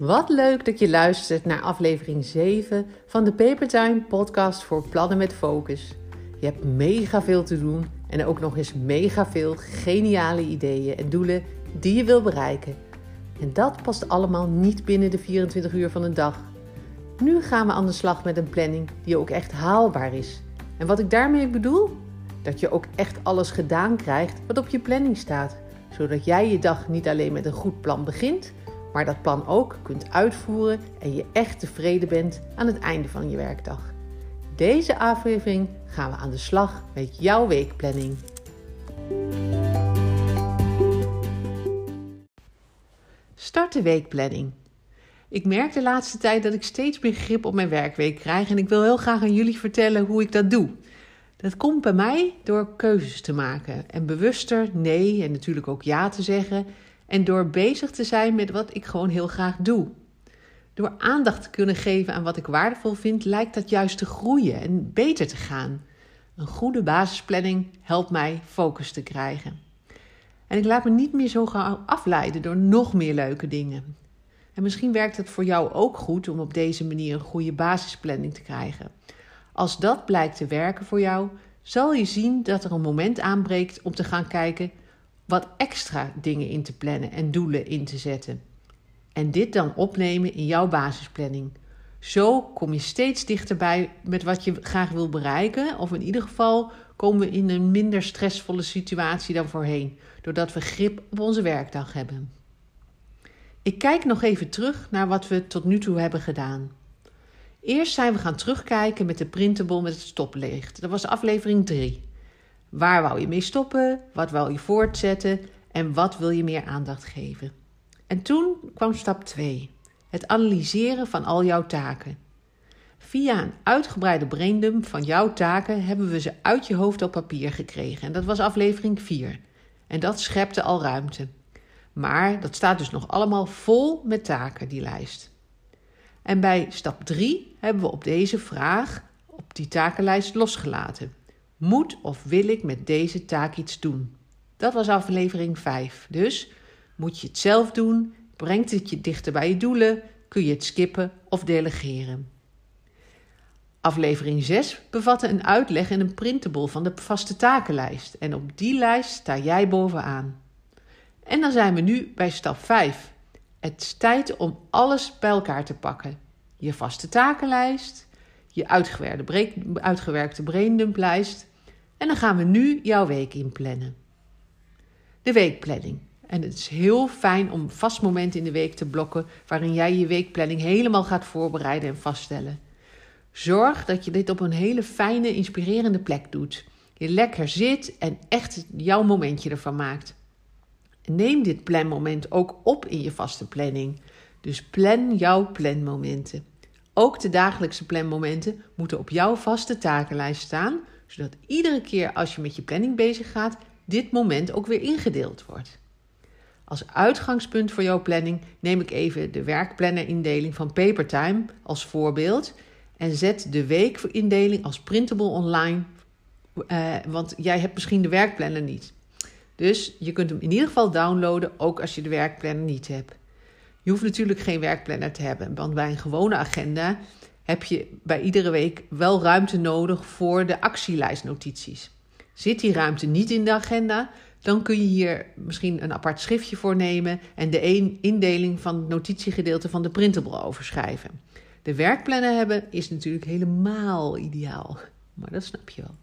Wat leuk dat je luistert naar aflevering 7 van de Papertime podcast voor plannen met focus. Je hebt mega veel te doen en ook nog eens mega veel geniale ideeën en doelen die je wil bereiken. En dat past allemaal niet binnen de 24 uur van een dag. Nu gaan we aan de slag met een planning die ook echt haalbaar is. En wat ik daarmee bedoel? Dat je ook echt alles gedaan krijgt wat op je planning staat, zodat jij je dag niet alleen met een goed plan begint, maar dat plan ook kunt uitvoeren en je echt tevreden bent aan het einde van je werkdag. Deze aflevering gaan we aan de slag met jouw weekplanning. Start de weekplanning. Ik merk de laatste tijd dat ik steeds meer grip op mijn werkweek krijg en ik wil heel graag aan jullie vertellen hoe ik dat doe. Dat komt bij mij door keuzes te maken en bewuster nee en natuurlijk ook ja te zeggen en door bezig te zijn met wat ik gewoon heel graag doe. Door aandacht te kunnen geven aan wat ik waardevol vind, lijkt dat juist te groeien en beter te gaan. Een goede basisplanning helpt mij focus te krijgen. En ik laat me niet meer zo gauw afleiden door nog meer leuke dingen. En misschien werkt het voor jou ook goed om op deze manier een goede basisplanning te krijgen. Als dat blijkt te werken voor jou, zal je zien dat er een moment aanbreekt om te gaan kijken wat extra dingen in te plannen en doelen in te zetten. En dit dan opnemen in jouw basisplanning. Zo kom je steeds dichterbij met wat je graag wil bereiken, of in ieder geval komen we in een minder stressvolle situatie dan voorheen, doordat we grip op onze werkdag hebben. Ik kijk nog even terug naar wat we tot nu toe hebben gedaan. Eerst zijn we gaan terugkijken met de printable met het stoplicht. Dat was aflevering 3. Waar wou je mee stoppen? Wat wou je voortzetten? En wat wil je meer aandacht geven? En toen kwam stap 2. Het analyseren van al jouw taken. Via een uitgebreide braindump van jouw taken hebben we ze uit je hoofd op papier gekregen. En dat was aflevering 4. En dat schepte al ruimte. Maar dat staat dus nog allemaal vol met taken, die lijst. En bij stap 3 hebben we op deze vraag op die takenlijst losgelaten. Moet of wil ik met deze taak iets doen? Dat was aflevering 5. Dus moet je het zelf doen? Brengt het je dichter bij je doelen? Kun je het skippen of delegeren? Aflevering 6 bevatte een uitleg en een printable van de vaste takenlijst. En op die lijst sta jij bovenaan. En dan zijn we nu bij stap 5. Het is tijd om alles bij elkaar te pakken. Je vaste takenlijst, je uitgewerkte, uitgewerkte braindump-lijst en dan gaan we nu jouw week inplannen. De weekplanning. En het is heel fijn om vast moment in de week te blokken waarin jij je weekplanning helemaal gaat voorbereiden en vaststellen. Zorg dat je dit op een hele fijne, inspirerende plek doet. Je lekker zit en echt jouw momentje ervan maakt. Neem dit planmoment ook op in je vaste planning. Dus plan jouw planmomenten. Ook de dagelijkse planmomenten moeten op jouw vaste takenlijst staan, zodat iedere keer als je met je planning bezig gaat, dit moment ook weer ingedeeld wordt. Als uitgangspunt voor jouw planning neem ik even de werkplannerindeling van Papertime als voorbeeld en zet de weekindeling als printable online, eh, want jij hebt misschien de werkplanner niet. Dus je kunt hem in ieder geval downloaden, ook als je de werkplanner niet hebt. Je hoeft natuurlijk geen werkplanner te hebben, want bij een gewone agenda heb je bij iedere week wel ruimte nodig voor de actielijstnotities. Zit die ruimte niet in de agenda, dan kun je hier misschien een apart schriftje voor nemen en de indeling van het notitiegedeelte van de printable overschrijven. De werkplanner hebben is natuurlijk helemaal ideaal, maar dat snap je wel.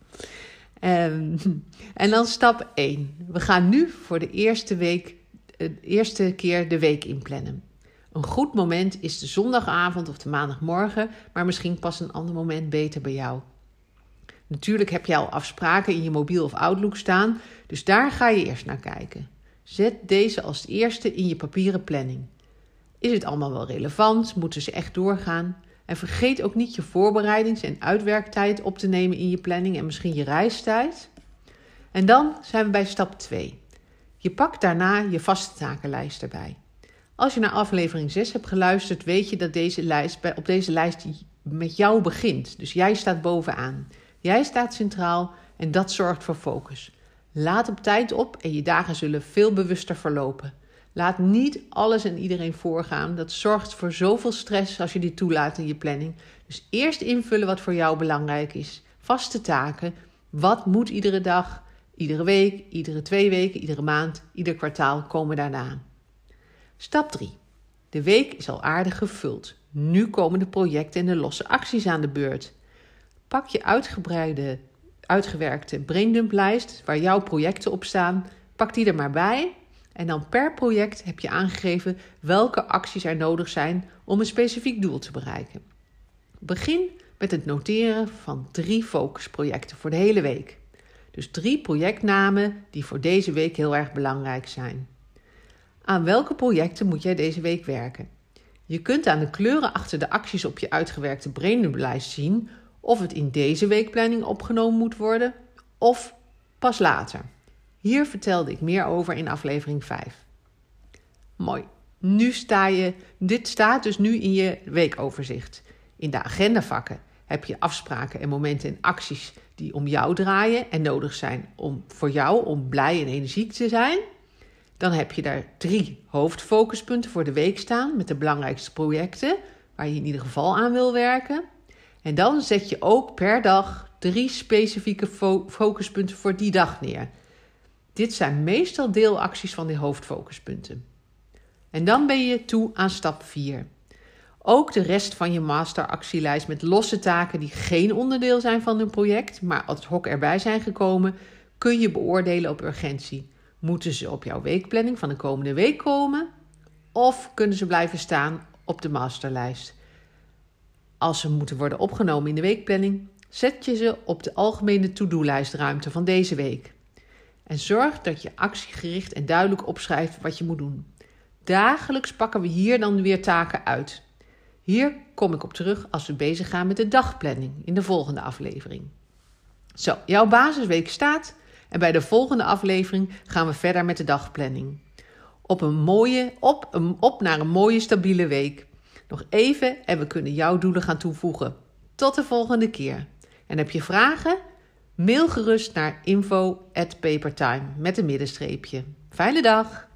Um, en dan stap 1. We gaan nu voor de eerste week, de eerste keer de week inplannen. Een goed moment is de zondagavond of de maandagmorgen, maar misschien past een ander moment beter bij jou. Natuurlijk heb je al afspraken in je mobiel of Outlook staan, dus daar ga je eerst naar kijken. Zet deze als eerste in je papieren planning. Is het allemaal wel relevant? Moeten ze echt doorgaan? En vergeet ook niet je voorbereidings- en uitwerktijd op te nemen in je planning en misschien je reistijd. En dan zijn we bij stap 2. Je pakt daarna je vaste takenlijst erbij. Als je naar aflevering 6 hebt geluisterd, weet je dat deze lijst, op deze lijst met jou begint. Dus jij staat bovenaan. Jij staat centraal en dat zorgt voor focus. Laat op tijd op en je dagen zullen veel bewuster verlopen. Laat niet alles en iedereen voorgaan. Dat zorgt voor zoveel stress als je die toelaat in je planning. Dus eerst invullen wat voor jou belangrijk is. Vaste taken. Wat moet iedere dag, iedere week, iedere twee weken, iedere maand, ieder kwartaal komen daarna. Stap 3. De week is al aardig gevuld. Nu komen de projecten en de losse acties aan de beurt. Pak je uitgebreide, uitgewerkte braindump-lijst waar jouw projecten op staan. Pak die er maar bij. En dan per project heb je aangegeven welke acties er nodig zijn om een specifiek doel te bereiken. Begin met het noteren van drie focusprojecten voor de hele week. Dus drie projectnamen die voor deze week heel erg belangrijk zijn. Aan welke projecten moet jij deze week werken? Je kunt aan de kleuren achter de acties op je uitgewerkte brainlijst zien of het in deze weekplanning opgenomen moet worden of pas later. Hier vertelde ik meer over in aflevering 5. Mooi. Nu sta je, dit staat dus nu in je weekoverzicht. In de agendavakken heb je afspraken en momenten en acties die om jou draaien en nodig zijn om, voor jou om blij en energiek te zijn. Dan heb je daar drie hoofdfocuspunten voor de week staan met de belangrijkste projecten waar je in ieder geval aan wil werken. En dan zet je ook per dag drie specifieke focuspunten voor die dag neer. Dit zijn meestal deelacties van die hoofdfocuspunten. En dan ben je toe aan stap 4. Ook de rest van je masteractielijst met losse taken die geen onderdeel zijn van een project, maar ad hoc erbij zijn gekomen, kun je beoordelen op urgentie. Moeten ze op jouw weekplanning van de komende week komen? Of kunnen ze blijven staan op de masterlijst? Als ze moeten worden opgenomen in de weekplanning, zet je ze op de algemene to-do-lijstruimte van deze week. En zorg dat je actiegericht en duidelijk opschrijft wat je moet doen. Dagelijks pakken we hier dan weer taken uit. Hier kom ik op terug als we bezig gaan met de dagplanning in de volgende aflevering. Zo, jouw basisweek staat en bij de volgende aflevering gaan we verder met de dagplanning. Op, een mooie, op, een, op naar een mooie stabiele week. Nog even en we kunnen jouw doelen gaan toevoegen. Tot de volgende keer. En heb je vragen? Mail gerust naar info@papertime met een middenstreepje. Fijne dag!